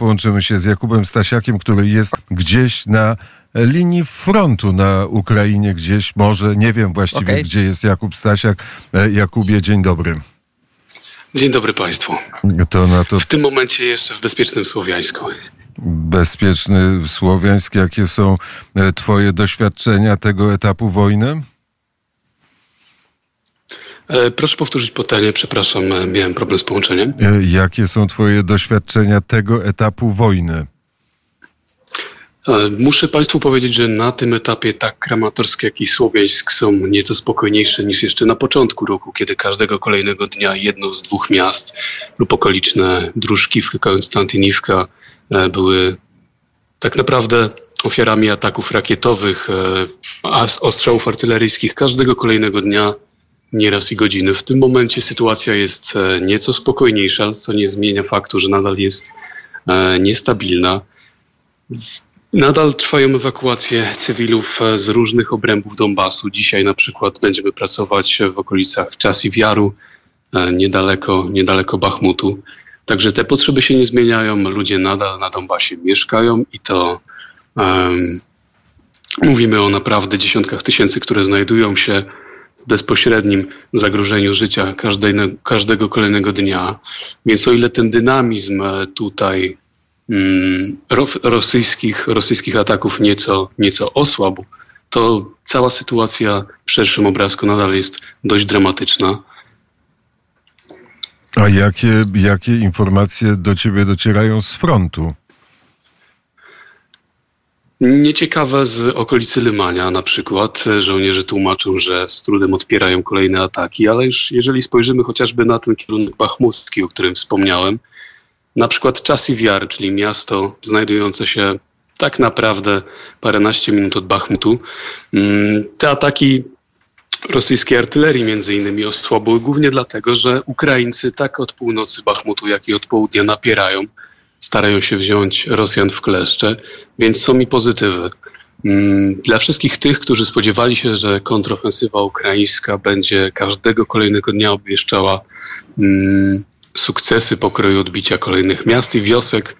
połączymy się z Jakubem Stasiakiem, który jest gdzieś na linii frontu na Ukrainie, gdzieś może, nie wiem właściwie, okay. gdzie jest Jakub Stasiak. E, Jakubie, dzień dobry. Dzień dobry Państwu. To na to... W tym momencie jeszcze w bezpiecznym Słowiańsku. Bezpieczny Słowiańsk. Jakie są e, Twoje doświadczenia tego etapu wojny? E, proszę powtórzyć pytanie, przepraszam, miałem problem z połączeniem. Jakie są Twoje doświadczenia tego etapu wojny? Muszę Państwu powiedzieć, że na tym etapie tak Kramatorsk, jak i Słowiańsk są nieco spokojniejsze niż jeszcze na początku roku, kiedy każdego kolejnego dnia jedno z dwóch miast lub okoliczne Druszkivka, Konstantyniwka e, były tak naprawdę ofiarami ataków rakietowych, e, ostrzałów artyleryjskich każdego kolejnego dnia, nieraz i godziny. W tym momencie sytuacja jest e, nieco spokojniejsza, co nie zmienia faktu, że nadal jest niestabilna. Nadal trwają ewakuacje cywilów e, z różnych obrębów Donbasu. Dzisiaj na przykład będziemy pracować w okolicach Czasiwiaru, e, niedaleko, niedaleko Bachmutu. Także te potrzeby się nie zmieniają. Ludzie nadal na Donbasie mieszkają i to um, mówimy o naprawdę dziesiątkach tysięcy, które znajdują się bezpośrednim zagrożeniu życia każdego, każdego kolejnego dnia. Więc o ile ten dynamizm e, tutaj Mm, rosyjskich, rosyjskich ataków nieco, nieco osłabł, to cała sytuacja w szerszym obrazku nadal jest dość dramatyczna. A jakie, jakie informacje do ciebie docierają z frontu? Nieciekawe z okolicy Lymania na przykład. Żołnierze tłumaczą, że z trudem odpierają kolejne ataki, ale już jeżeli spojrzymy chociażby na ten kierunek bachmucki, o którym wspomniałem, na przykład Czasiwiar, czyli miasto znajdujące się tak naprawdę paręnaście minut od Bachmutu. Mm, te ataki rosyjskiej artylerii między innymi osłabły głównie dlatego, że Ukraińcy tak od północy Bachmutu, jak i od południa napierają, starają się wziąć Rosjan w kleszcze, więc są mi pozytywy. Mm, dla wszystkich tych, którzy spodziewali się, że kontrofensywa ukraińska będzie każdego kolejnego dnia obwieszczała mm, sukcesy pokroju odbicia kolejnych miast i wiosek,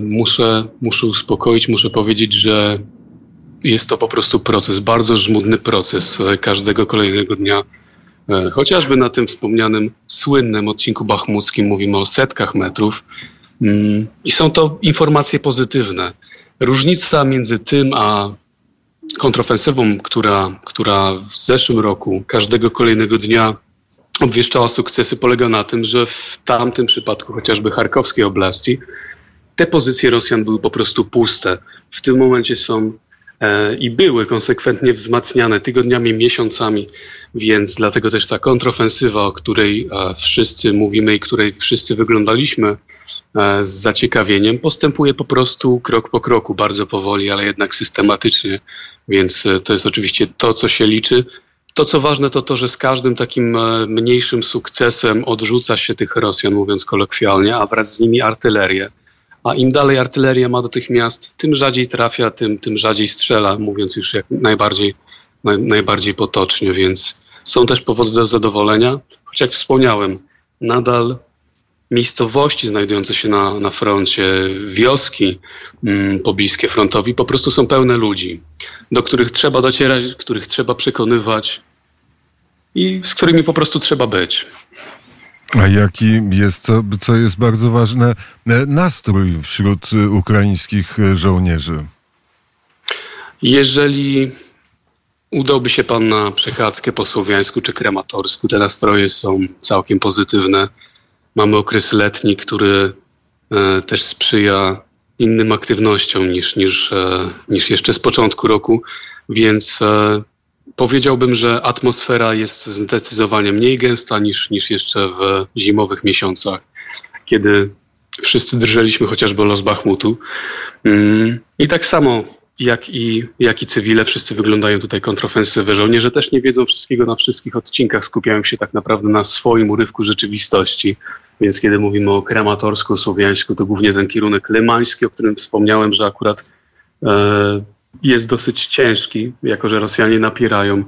muszę, muszę uspokoić, muszę powiedzieć, że jest to po prostu proces, bardzo żmudny proces e, każdego kolejnego dnia. E, chociażby na tym wspomnianym słynnym odcinku bachmuckim mówimy o setkach metrów i są to informacje pozytywne. Różnica między tym a kontrofensywą, która, która w zeszłym roku każdego kolejnego dnia obwieszczała sukcesy, polega na tym, że w tamtym przypadku, chociażby Charkowskiej oblasti, te pozycje Rosjan były po prostu puste. W tym momencie są e, i były konsekwentnie wzmacniane tygodniami, miesiącami, więc dlatego też ta kontrofensywa, o której e, wszyscy mówimy i której wszyscy wyglądaliśmy z zaciekawieniem, postępuje po prostu krok po kroku, bardzo powoli, ale jednak systematycznie. Więc e, to jest oczywiście to, co się liczy. To, co ważne, to to, że z każdym takim e, mniejszym sukcesem odrzuca się tych Rosjan, mówiąc kolokwialnie, a wraz z nimi artylerię. A im dalej artyleria ma do tych miast, tym rzadziej trafia, tym, tym rzadziej strzela, mówiąc już jak najbardziej, naj, najbardziej potocznie, więc są też powody do zadowolenia. Choć jak wspomniałem, nadal miejscowości znajdujące się na, na froncie, wioski mm, pobliskie frontowi po prostu są pełne ludzi, do których trzeba docierać, których trzeba przekonywać i z którymi po prostu trzeba być. A jaki jest, co, co jest bardzo ważne, e, nastrój wśród ukraińskich żołnierzy? Jeżeli udałby się pan na przechadzkę po Słowiańsku czy Krematorsku, te nastroje są całkiem pozytywne. Mamy okres letni, który e, też sprzyja innym aktywnościom niż, niż, e, niż jeszcze z początku roku, więc e, powiedziałbym, że atmosfera jest zdecydowanie mniej gęsta niż, niż jeszcze w zimowych miesiącach, kiedy wszyscy drżeliśmy chociażby los Bachmutu. Mm, I tak samo jak i, jak i cywile, wszyscy wyglądają tutaj kontrofensywy. Żołnierze też nie wiedzą wszystkiego na wszystkich odcinkach, skupiają się tak naprawdę na swoim urywku rzeczywistości. Więc kiedy mówimy o krematorsku, słowiańsku, to głównie ten kierunek lymański, o którym wspomniałem, że akurat e, jest dosyć ciężki, jako że Rosjanie napierają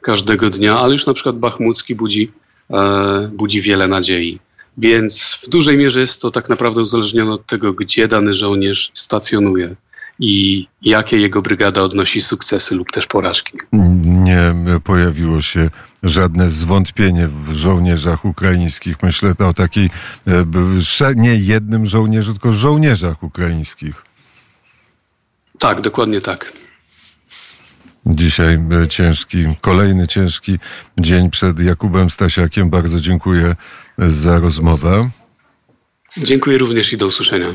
każdego dnia, ale już na przykład Bachmucki budzi, e, budzi wiele nadziei. Więc w dużej mierze jest to tak naprawdę uzależnione od tego, gdzie dany żołnierz stacjonuje i jakie jego brygada odnosi sukcesy lub też porażki. Nie pojawiło się żadne zwątpienie w żołnierzach ukraińskich. Myślę to o takiej e, nie jednym żołnierzu, tylko żołnierzach ukraińskich. Tak, dokładnie tak. Dzisiaj e, ciężki, kolejny ciężki dzień przed Jakubem Stasiakiem. Bardzo dziękuję za rozmowę. Dziękuję również i do usłyszenia.